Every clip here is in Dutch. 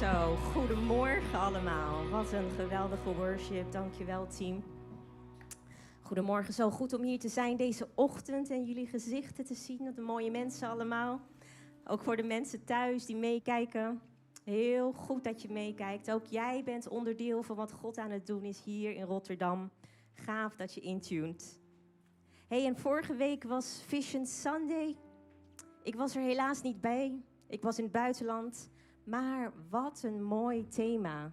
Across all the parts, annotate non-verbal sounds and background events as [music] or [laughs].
Zo, goedemorgen allemaal. Wat een geweldige worship. Dankjewel team. Goedemorgen, zo goed om hier te zijn deze ochtend en jullie gezichten te zien. De mooie mensen allemaal. Ook voor de mensen thuis die meekijken. Heel goed dat je meekijkt. Ook jij bent onderdeel van wat God aan het doen is hier in Rotterdam. Gaaf dat je intuned. Hey, en vorige week was Vision Sunday. Ik was er helaas niet bij. Ik was in het buitenland. Maar wat een mooi thema.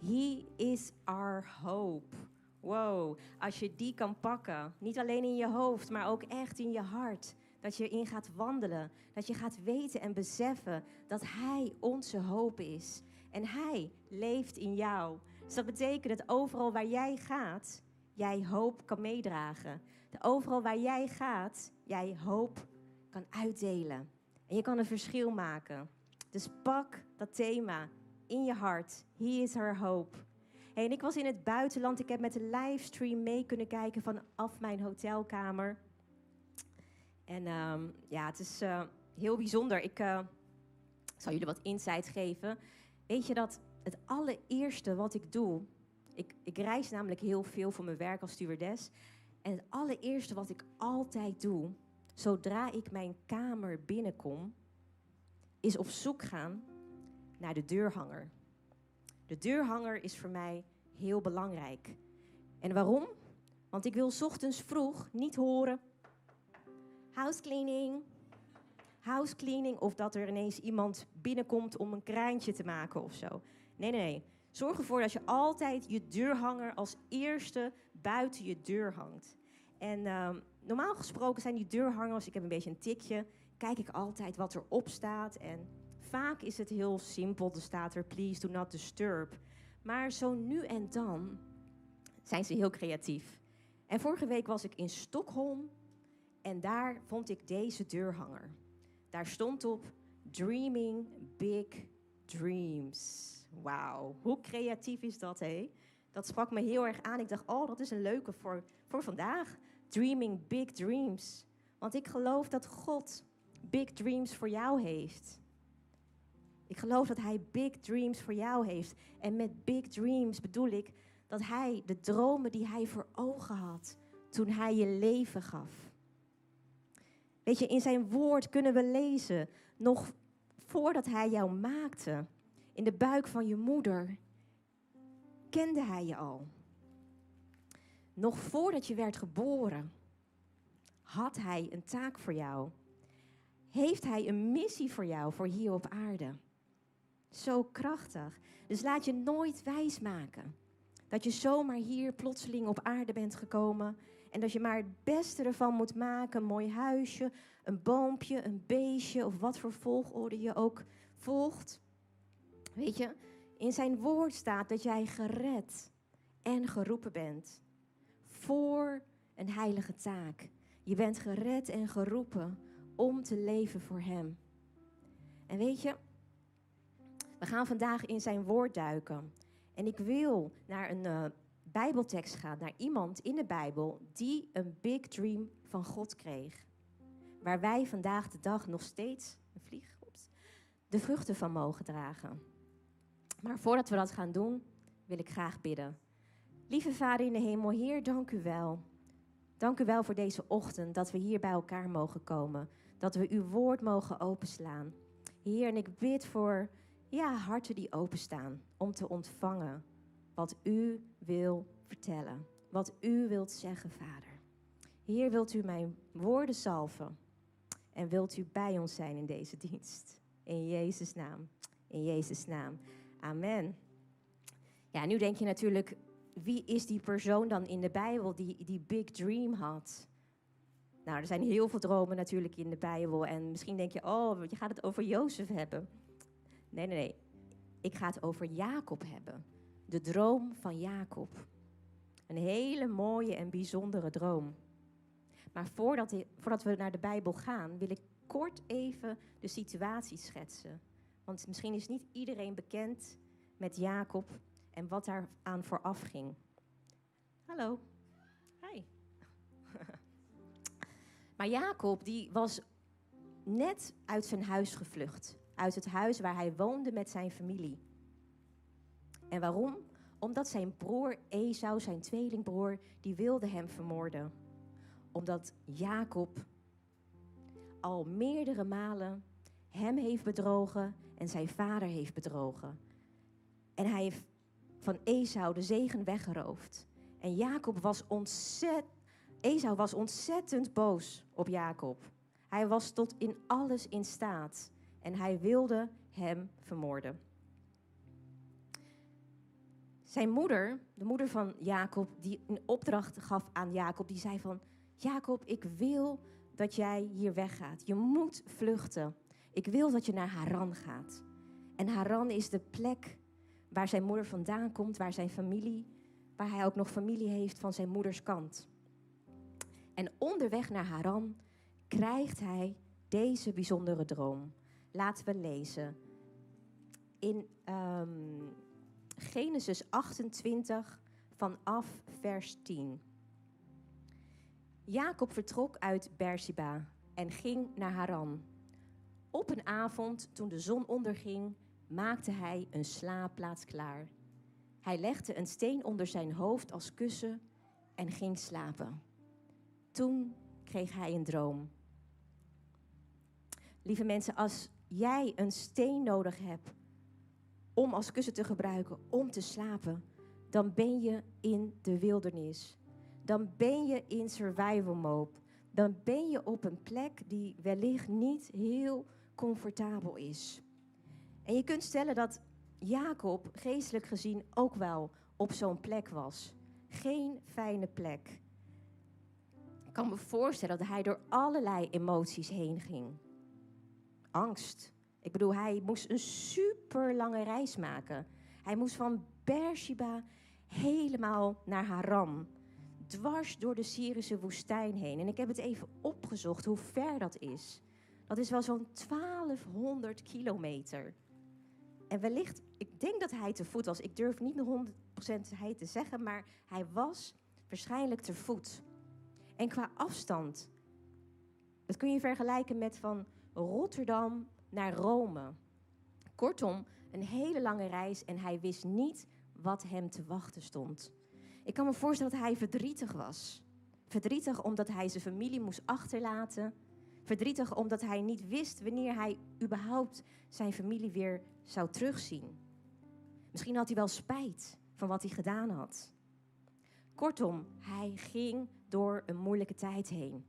He is our hope. Wow, als je die kan pakken, niet alleen in je hoofd, maar ook echt in je hart. Dat je in gaat wandelen, dat je gaat weten en beseffen dat Hij onze hoop is. En Hij leeft in jou. Dus dat betekent dat overal waar jij gaat, jij hoop kan meedragen. Dat overal waar jij gaat, jij hoop kan uitdelen. En je kan een verschil maken. Dus pak dat thema in je hart. He is our hope. En ik was in het buitenland. Ik heb met de livestream mee kunnen kijken vanaf mijn hotelkamer. En um, ja, het is uh, heel bijzonder. Ik uh, zal jullie wat insight geven. Weet je dat het allereerste wat ik doe... Ik, ik reis namelijk heel veel voor mijn werk als stewardess. En het allereerste wat ik altijd doe... zodra ik mijn kamer binnenkom is op zoek gaan naar de deurhanger. De deurhanger is voor mij heel belangrijk. En waarom? Want ik wil ochtends vroeg niet horen housecleaning, housecleaning of dat er ineens iemand binnenkomt om een kraantje te maken of zo. Nee, nee, nee. Zorg ervoor dat je altijd je deurhanger als eerste buiten je deur hangt. En uh, normaal gesproken zijn die deurhangers, ik heb een beetje een tikje, kijk ik altijd wat erop staat. En vaak is het heel simpel. Er staat er please do not disturb. Maar zo nu en dan zijn ze heel creatief. En vorige week was ik in Stockholm en daar vond ik deze deurhanger. Daar stond op Dreaming Big Dreams. Wauw, hoe creatief is dat, hé? Dat sprak me heel erg aan. Ik dacht, oh, dat is een leuke voor, voor vandaag. Dreaming Big Dreams. Want ik geloof dat God big dreams voor jou heeft. Ik geloof dat Hij big dreams voor jou heeft. En met big dreams bedoel ik dat Hij de dromen die Hij voor ogen had toen Hij je leven gaf. Weet je, in Zijn woord kunnen we lezen, nog voordat Hij jou maakte, in de buik van je moeder, kende Hij je al. Nog voordat je werd geboren, had Hij een taak voor jou heeft Hij een missie voor jou, voor hier op aarde. Zo krachtig. Dus laat je nooit wijs maken dat je zomaar hier plotseling op aarde bent gekomen en dat je maar het beste ervan moet maken. Een mooi huisje, een boompje, een beestje of wat voor volgorde je ook volgt. Weet je, in zijn woord staat dat jij gered en geroepen bent voor een heilige taak. Je bent gered en geroepen om te leven voor Hem. En weet je, we gaan vandaag in zijn woord duiken. En ik wil naar een uh, Bijbeltekst gaan, naar iemand in de Bijbel die een big dream van God kreeg. Waar wij vandaag de dag nog steeds, een vlieg, de vruchten van mogen dragen. Maar voordat we dat gaan doen, wil ik graag bidden. Lieve Vader in de hemel, Heer, dank u wel. Dank u wel voor deze ochtend dat we hier bij elkaar mogen komen dat we uw woord mogen openslaan. Heer, en ik bid voor ja, harten die openstaan om te ontvangen wat u wil vertellen. Wat u wilt zeggen, Vader. Heer, wilt u mijn woorden salven en wilt u bij ons zijn in deze dienst. In Jezus' naam. In Jezus' naam. Amen. Ja, nu denk je natuurlijk, wie is die persoon dan in de Bijbel die die big dream had? Nou, er zijn heel veel dromen natuurlijk in de Bijbel. En misschien denk je, oh, je gaat het over Jozef hebben. Nee, nee, nee. Ik ga het over Jacob hebben. De droom van Jacob. Een hele mooie en bijzondere droom. Maar voordat, voordat we naar de Bijbel gaan, wil ik kort even de situatie schetsen. Want misschien is niet iedereen bekend met Jacob en wat daar aan vooraf ging. Hallo. Maar Jacob die was net uit zijn huis gevlucht. Uit het huis waar hij woonde met zijn familie. En waarom? Omdat zijn broer Esau, zijn tweelingbroer, die wilde hem vermoorden. Omdat Jacob al meerdere malen hem heeft bedrogen en zijn vader heeft bedrogen. En hij heeft van Esau de zegen weggeroofd. En Jacob was ontzettend, Esau was ontzettend boos op Jacob. Hij was tot in alles in staat en hij wilde hem vermoorden. Zijn moeder, de moeder van Jacob, die een opdracht gaf aan Jacob, die zei van, Jacob, ik wil dat jij hier weggaat. Je moet vluchten. Ik wil dat je naar Haran gaat. En Haran is de plek waar zijn moeder vandaan komt, waar zijn familie, waar hij ook nog familie heeft van zijn moeders kant. En onderweg naar Haran krijgt hij deze bijzondere droom. Laten we lezen. In um, Genesis 28 vanaf vers 10. Jacob vertrok uit Beersheba en ging naar Haran. Op een avond, toen de zon onderging, maakte hij een slaapplaats klaar. Hij legde een steen onder zijn hoofd als kussen en ging slapen. Toen kreeg hij een droom. Lieve mensen, als jij een steen nodig hebt om als kussen te gebruiken, om te slapen, dan ben je in de wildernis. Dan ben je in survival mode. Dan ben je op een plek die wellicht niet heel comfortabel is. En je kunt stellen dat Jacob geestelijk gezien ook wel op zo'n plek was. Geen fijne plek. Kan me voorstellen dat hij door allerlei emoties heen ging. Angst. Ik bedoel, hij moest een super lange reis maken. Hij moest van Beersheba helemaal naar Haran. Dwars door de Syrische woestijn heen. En ik heb het even opgezocht hoe ver dat is. Dat is wel zo'n 1200 kilometer. En wellicht, ik denk dat hij te voet was. Ik durf niet nog 100% hij te zeggen, maar hij was waarschijnlijk te voet. En qua afstand, dat kun je vergelijken met van Rotterdam naar Rome. Kortom, een hele lange reis en hij wist niet wat hem te wachten stond. Ik kan me voorstellen dat hij verdrietig was. Verdrietig omdat hij zijn familie moest achterlaten. Verdrietig omdat hij niet wist wanneer hij überhaupt zijn familie weer zou terugzien. Misschien had hij wel spijt van wat hij gedaan had. Kortom, hij ging door een moeilijke tijd heen.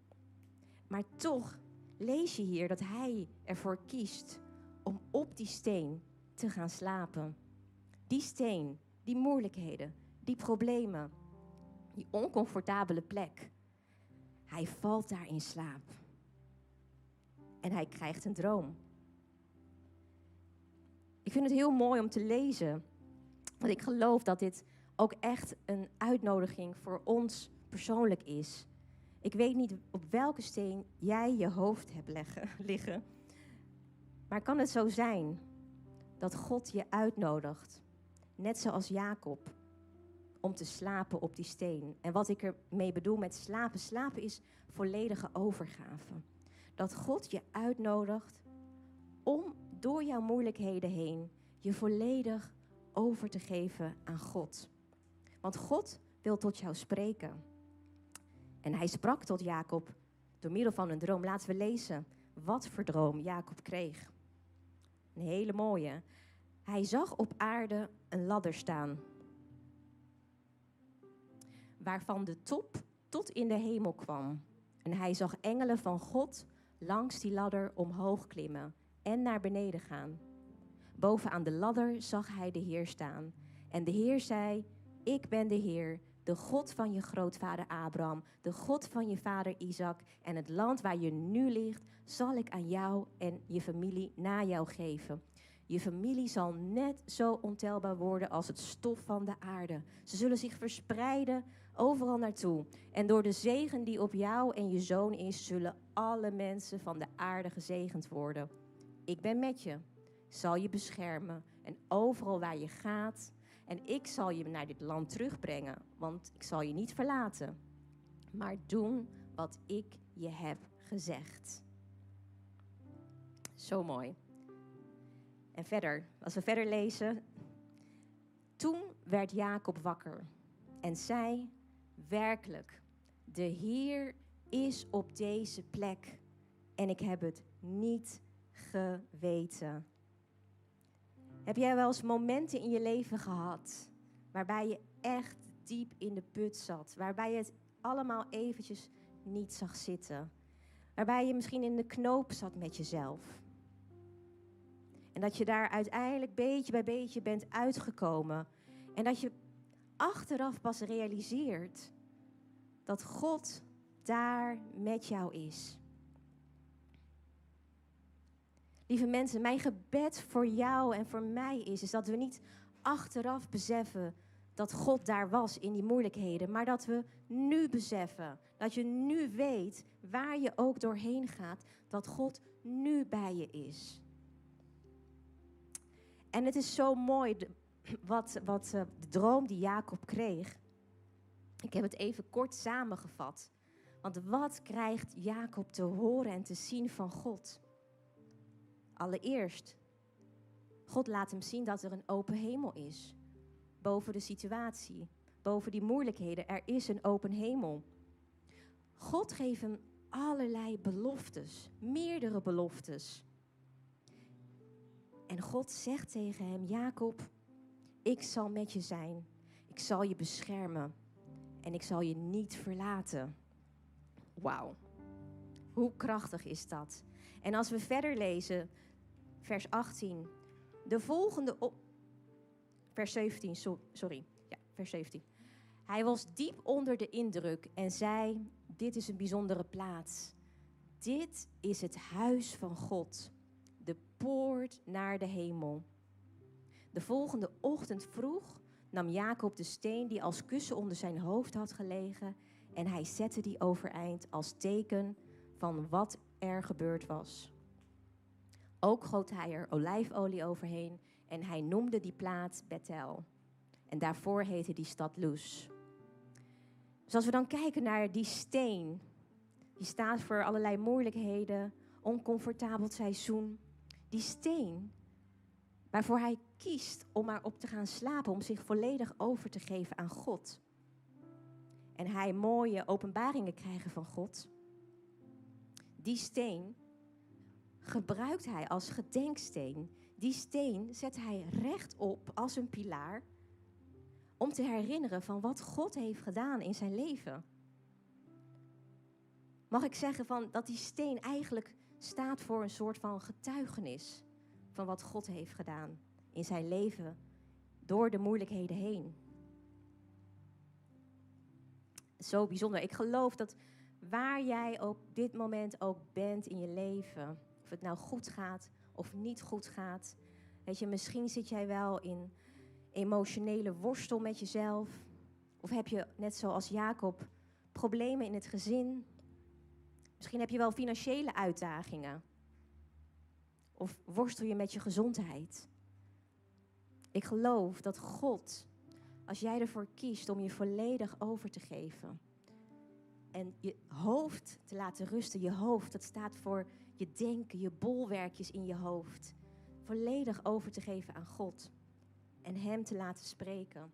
Maar toch lees je hier dat hij ervoor kiest om op die steen te gaan slapen. Die steen, die moeilijkheden, die problemen, die oncomfortabele plek. Hij valt daar in slaap. En hij krijgt een droom. Ik vind het heel mooi om te lezen. Want ik geloof dat dit ook echt een uitnodiging voor ons persoonlijk is. Ik weet niet op welke steen jij je hoofd hebt leggen, [laughs] liggen. Maar kan het zo zijn dat God je uitnodigt, net zoals Jacob, om te slapen op die steen? En wat ik ermee bedoel met slapen, slapen is volledige overgave. Dat God je uitnodigt om door jouw moeilijkheden heen je volledig over te geven aan God. Want God wil tot jou spreken. En hij sprak tot Jacob door middel van een droom. Laten we lezen wat voor droom Jacob kreeg. Een hele mooie. Hij zag op aarde een ladder staan, waarvan de top tot in de hemel kwam. En hij zag engelen van God langs die ladder omhoog klimmen en naar beneden gaan. Bovenaan de ladder zag hij de Heer staan. En de Heer zei: Ik ben de Heer, de God van je grootvader Abraham, de God van je vader Isaac. En het land waar je nu ligt, zal ik aan jou en je familie na jou geven. Je familie zal net zo ontelbaar worden als het stof van de aarde. Ze zullen zich verspreiden overal naartoe. En door de zegen die op jou en je zoon is, zullen alle mensen van de aarde gezegend worden. Ik ben met je, zal je beschermen en overal waar je gaat. En ik zal je naar dit land terugbrengen, want ik zal je niet verlaten. Maar doen wat ik je heb gezegd. Zo mooi. En verder, als we verder lezen, Toen werd Jacob wakker en zei: Werkelijk, de Heer is op deze plek en ik heb het niet geweten. Heb jij wel eens momenten in je leven gehad waarbij je echt diep in de put zat, waarbij je het allemaal eventjes niet zag zitten, waarbij je misschien in de knoop zat met jezelf? En dat je daar uiteindelijk beetje bij beetje bent uitgekomen. En dat je achteraf pas realiseert dat God daar met jou is. Lieve mensen, mijn gebed voor jou en voor mij is, is dat we niet achteraf beseffen dat God daar was in die moeilijkheden, maar dat we nu beseffen, dat je nu weet waar je ook doorheen gaat, dat God nu bij je is. En het is zo mooi wat, wat uh, de droom die Jacob kreeg. Ik heb het even kort samengevat. Want wat krijgt Jacob te horen en te zien van God? Allereerst, God laat hem zien dat er een open hemel is. Boven de situatie, boven die moeilijkheden. Er is een open hemel. God geeft hem allerlei beloftes, meerdere beloftes. En God zegt tegen hem: Jacob, ik zal met je zijn. Ik zal je beschermen. En ik zal je niet verlaten. Wauw. Hoe krachtig is dat? En als we verder lezen, vers 18. De volgende op. Vers 17, sorry. Ja, vers 17. Hij was diep onder de indruk en zei: Dit is een bijzondere plaats. Dit is het huis van God de poort naar de hemel. De volgende ochtend vroeg nam Jacob de steen die als kussen onder zijn hoofd had gelegen en hij zette die overeind als teken van wat er gebeurd was. Ook goot hij er olijfolie overheen en hij noemde die plaats Bethel. En daarvoor heette die stad Luz. Dus als we dan kijken naar die steen, die staat voor allerlei moeilijkheden, oncomfortabel seizoen, die steen waarvoor hij kiest om maar op te gaan slapen, om zich volledig over te geven aan God. En hij mooie openbaringen krijgen van God. Die steen gebruikt hij als gedenksteen. Die steen zet hij rechtop als een pilaar om te herinneren van wat God heeft gedaan in zijn leven. Mag ik zeggen van dat die steen eigenlijk staat voor een soort van getuigenis van wat God heeft gedaan in zijn leven door de moeilijkheden heen. Zo bijzonder. Ik geloof dat waar jij op dit moment ook bent in je leven, of het nou goed gaat of niet goed gaat, weet je, misschien zit jij wel in emotionele worstel met jezelf, of heb je net zoals Jacob problemen in het gezin, Misschien heb je wel financiële uitdagingen. Of worstel je met je gezondheid. Ik geloof dat God, als jij ervoor kiest om je volledig over te geven en je hoofd te laten rusten, je hoofd, dat staat voor je denken, je bolwerkjes in je hoofd, volledig over te geven aan God en Hem te laten spreken,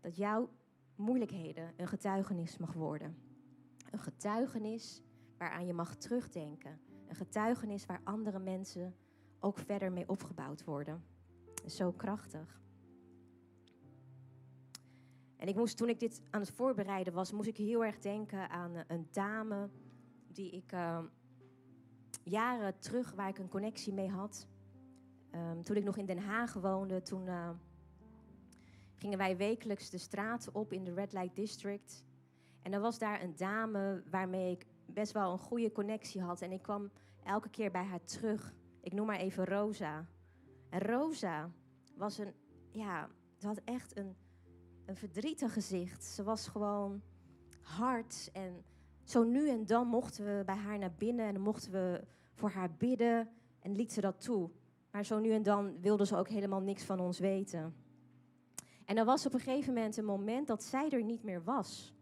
dat jouw moeilijkheden een getuigenis mag worden. Een getuigenis waaraan je mag terugdenken. Een getuigenis waar andere mensen ook verder mee opgebouwd worden. Zo krachtig. En ik moest, toen ik dit aan het voorbereiden was, moest ik heel erg denken aan een dame die ik uh, jaren terug, waar ik een connectie mee had. Um, toen ik nog in Den Haag woonde, toen uh, gingen wij wekelijks de straten op in de Red Light District. En er was daar een dame waarmee ik best wel een goede connectie had. En ik kwam elke keer bij haar terug. Ik noem maar even Rosa. En Rosa was een, ja, ze had echt een, een verdrietig gezicht. Ze was gewoon hard. En zo nu en dan mochten we bij haar naar binnen en mochten we voor haar bidden en liet ze dat toe. Maar zo nu en dan wilde ze ook helemaal niks van ons weten. En er was op een gegeven moment een moment dat zij er niet meer was.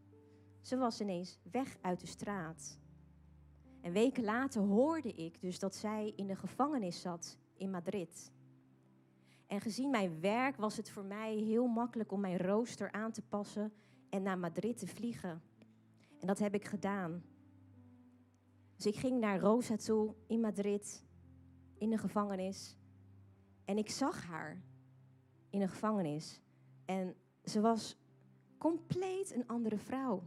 Ze was ineens weg uit de straat. En weken later hoorde ik dus dat zij in de gevangenis zat in Madrid. En gezien mijn werk was het voor mij heel makkelijk om mijn rooster aan te passen en naar Madrid te vliegen. En dat heb ik gedaan. Dus ik ging naar Rosa toe in Madrid, in de gevangenis. En ik zag haar in de gevangenis. En ze was compleet een andere vrouw.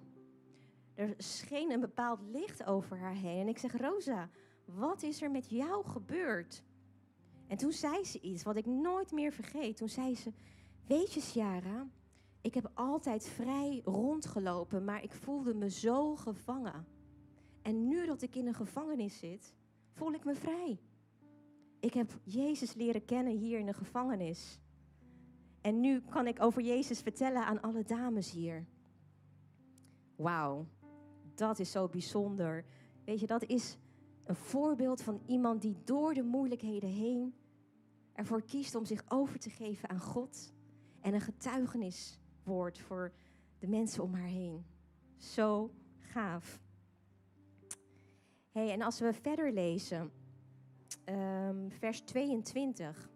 Er scheen een bepaald licht over haar heen. En ik zeg, Rosa, wat is er met jou gebeurd? En toen zei ze iets wat ik nooit meer vergeet. Toen zei ze, weet je Ciara, ik heb altijd vrij rondgelopen, maar ik voelde me zo gevangen. En nu dat ik in een gevangenis zit, voel ik me vrij. Ik heb Jezus leren kennen hier in de gevangenis. En nu kan ik over Jezus vertellen aan alle dames hier. Wauw, dat is zo bijzonder. Weet je, dat is een voorbeeld van iemand die door de moeilijkheden heen ervoor kiest om zich over te geven aan God en een getuigenis wordt voor de mensen om haar heen. Zo gaaf. Hey, en als we verder lezen, um, vers 22.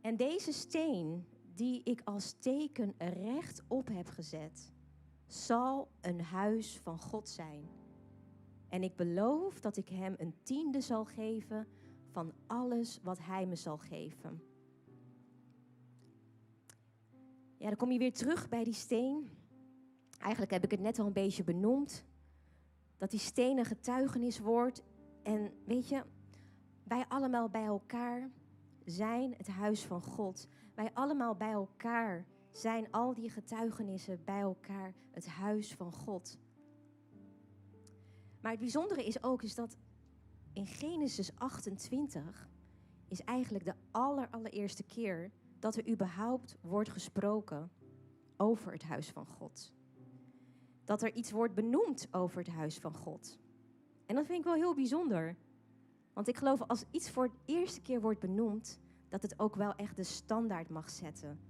En deze steen die ik als teken rechtop heb gezet, zal een huis van God zijn. En ik beloof dat ik hem een tiende zal geven van alles wat hij me zal geven. Ja, dan kom je weer terug bij die steen. Eigenlijk heb ik het net al een beetje benoemd. Dat die steen een getuigenis wordt. En weet je, wij allemaal bij elkaar zijn het huis van God. Wij allemaal bij elkaar zijn al die getuigenissen bij elkaar het huis van God. Maar het bijzondere is ook is dat in Genesis 28 is eigenlijk de aller, allereerste keer dat er überhaupt wordt gesproken over het huis van God. Dat er iets wordt benoemd over het huis van God. En dat vind ik wel heel bijzonder. Want ik geloof als iets voor de eerste keer wordt benoemd, dat het ook wel echt de standaard mag zetten.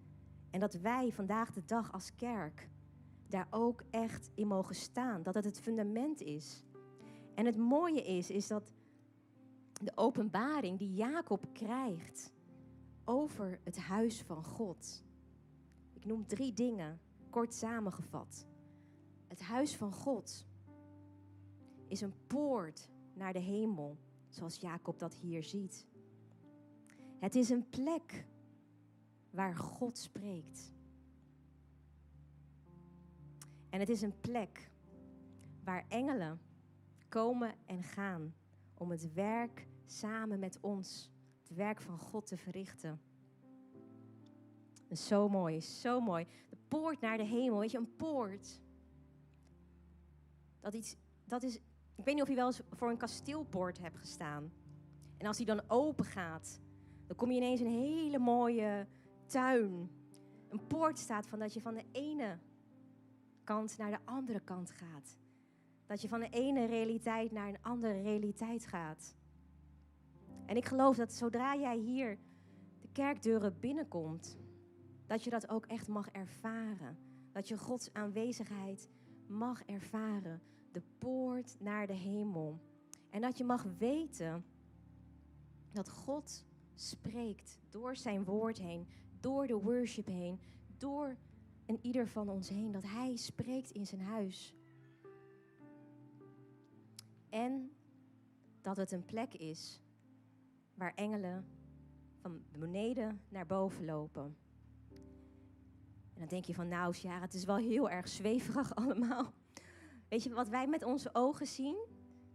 En dat wij vandaag de dag als kerk daar ook echt in mogen staan. Dat het het fundament is. En het mooie is, is dat de openbaring die Jacob krijgt over het huis van God. Ik noem drie dingen, kort samengevat. Het huis van God is een poort naar de hemel, zoals Jacob dat hier ziet. Het is een plek waar God spreekt. En het is een plek waar engelen komen en gaan om het werk samen met ons, het werk van God te verrichten. zo mooi, zo mooi. De poort naar de hemel, weet je, een poort. Dat, iets, dat is, ik weet niet of je wel eens voor een kasteelpoort hebt gestaan. En als die dan open gaat, dan kom je ineens in een hele mooie tuin. Een poort staat van dat je van de ene kant naar de andere kant gaat. Dat je van de ene realiteit naar een andere realiteit gaat. En ik geloof dat zodra jij hier de kerkdeuren binnenkomt, dat je dat ook echt mag ervaren. Dat je Gods aanwezigheid mag ervaren. De poort naar de hemel. En dat je mag weten dat God spreekt door zijn woord heen, door de worship heen, door en ieder van ons heen. Dat Hij spreekt in zijn huis. En dat het een plek is waar engelen van beneden naar boven lopen. En dan denk je van, nou ja, het is wel heel erg zweverig [laughs] allemaal. Weet je wat wij met onze ogen zien?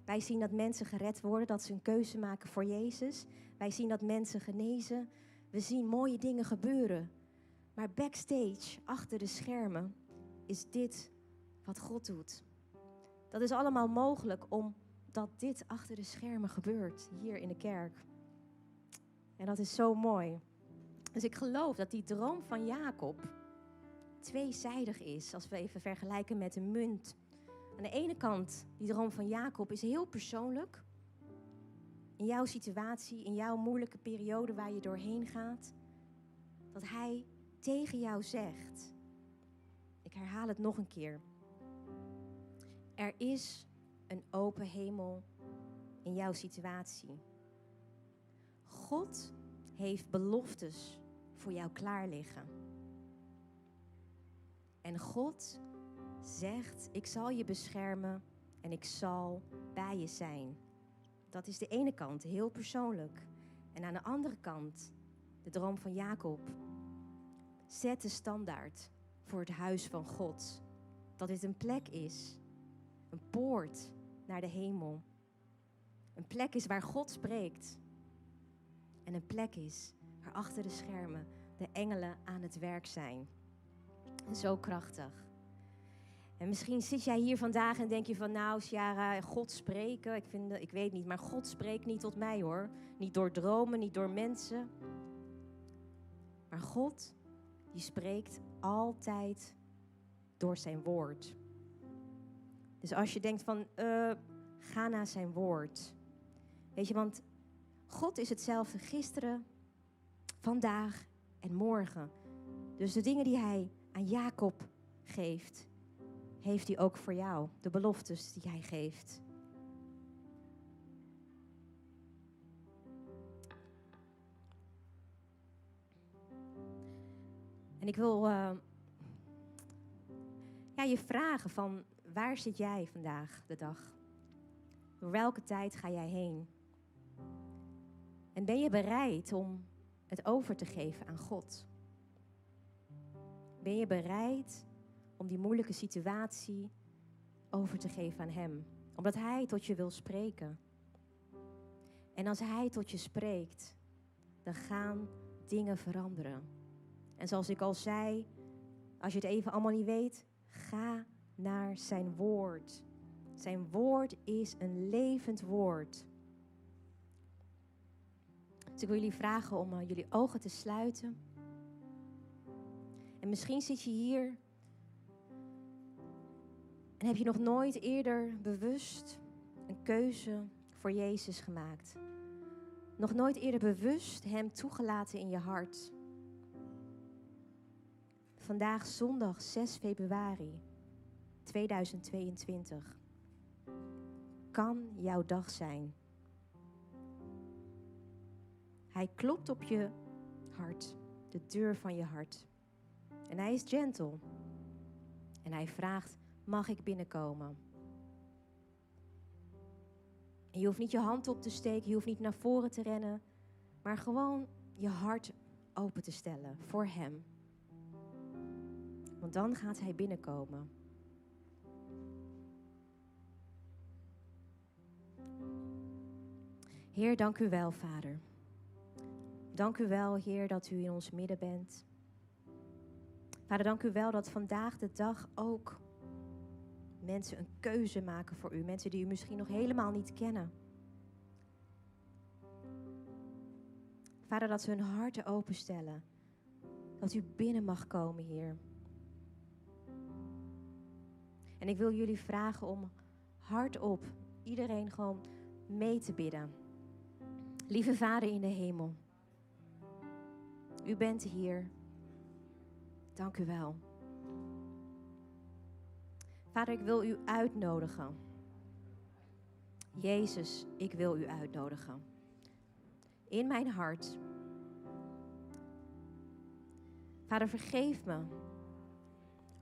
Wij zien dat mensen gered worden, dat ze een keuze maken voor Jezus. Wij zien dat mensen genezen. We zien mooie dingen gebeuren. Maar backstage, achter de schermen, is dit wat God doet. Dat is allemaal mogelijk omdat dit achter de schermen gebeurt, hier in de kerk. En dat is zo mooi. Dus ik geloof dat die droom van Jacob tweezijdig is, als we even vergelijken met een munt. Aan de ene kant, die droom van Jacob is heel persoonlijk. In jouw situatie, in jouw moeilijke periode waar je doorheen gaat. Dat hij tegen jou zegt. Ik herhaal het nog een keer. Er is een open hemel in jouw situatie. God heeft beloftes voor jou klaar liggen. En God zegt: Ik zal je beschermen en ik zal bij je zijn. Dat is de ene kant, heel persoonlijk. En aan de andere kant, de droom van Jacob. Zet de standaard voor het huis van God. Dat dit een plek is, een poort naar de hemel. Een plek is waar God spreekt. En een plek is waar achter de schermen de engelen aan het werk zijn. Zo krachtig. En misschien zit jij hier vandaag en denk je van, nou, Ciara, God spreken, ik, vind, ik weet niet, maar God spreekt niet tot mij hoor. Niet door dromen, niet door mensen. Maar God, die spreekt altijd door zijn woord. Dus als je denkt van, uh, ga naar zijn woord. Weet je, want God is hetzelfde gisteren, vandaag en morgen. Dus de dingen die hij aan Jacob geeft, heeft hij ook voor jou. De beloftes die hij geeft. En ik wil uh, ja, je vragen van waar zit jij vandaag de dag? Door welke tijd ga jij heen? En ben je bereid om het over te geven aan God? Ben je bereid om die moeilijke situatie over te geven aan Hem? Omdat Hij tot je wil spreken. En als Hij tot je spreekt, dan gaan dingen veranderen. En zoals ik al zei, als je het even allemaal niet weet, ga naar Zijn woord. Zijn woord is een levend woord. Dus ik wil jullie vragen om uh, jullie ogen te sluiten. En misschien zit je hier en heb je nog nooit eerder bewust een keuze voor Jezus gemaakt. Nog nooit eerder bewust Hem toegelaten in je hart. Vandaag zondag 6 februari 2022 kan jouw dag zijn. Hij klopt op je hart, de deur van je hart. En hij is gentle. En hij vraagt: Mag ik binnenkomen? En je hoeft niet je hand op te steken, je hoeft niet naar voren te rennen, maar gewoon je hart open te stellen voor Hem. Want dan gaat Hij binnenkomen. Heer, dank u wel, Vader. Dank u wel, Heer, dat u in ons midden bent. Vader, dank u wel dat vandaag de dag ook mensen een keuze maken voor u. Mensen die u misschien nog helemaal niet kennen. Vader, dat ze hun harten openstellen. Dat u binnen mag komen, Heer. En ik wil jullie vragen om hardop iedereen gewoon mee te bidden. Lieve Vader in de hemel. U bent hier. Dank u wel. Vader, ik wil u uitnodigen. Jezus, ik wil u uitnodigen. In mijn hart. Vader, vergeef me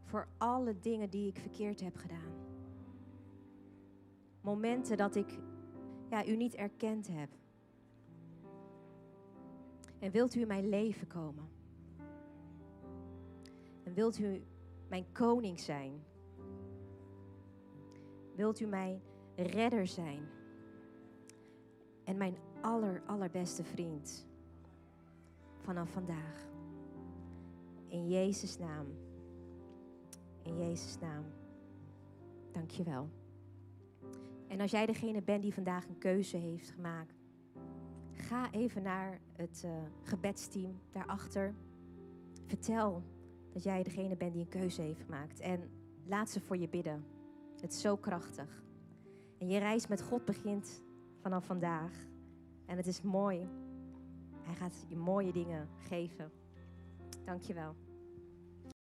voor alle dingen die ik verkeerd heb gedaan. Momenten dat ik ja, u niet erkend heb. En wilt u in mijn leven komen? En wilt u mijn koning zijn? Wilt u mijn redder zijn? En mijn aller, allerbeste vriend vanaf vandaag. In Jezus' naam. In Jezus' naam. Dank je wel. En als jij degene bent die vandaag een keuze heeft gemaakt, ga even naar het uh, gebedsteam daarachter. Vertel dat jij degene bent die een keuze heeft gemaakt. En laat ze voor je bidden. Het is zo krachtig. En je reis met God begint vanaf vandaag. En het is mooi. Hij gaat je mooie dingen geven. Dank je wel.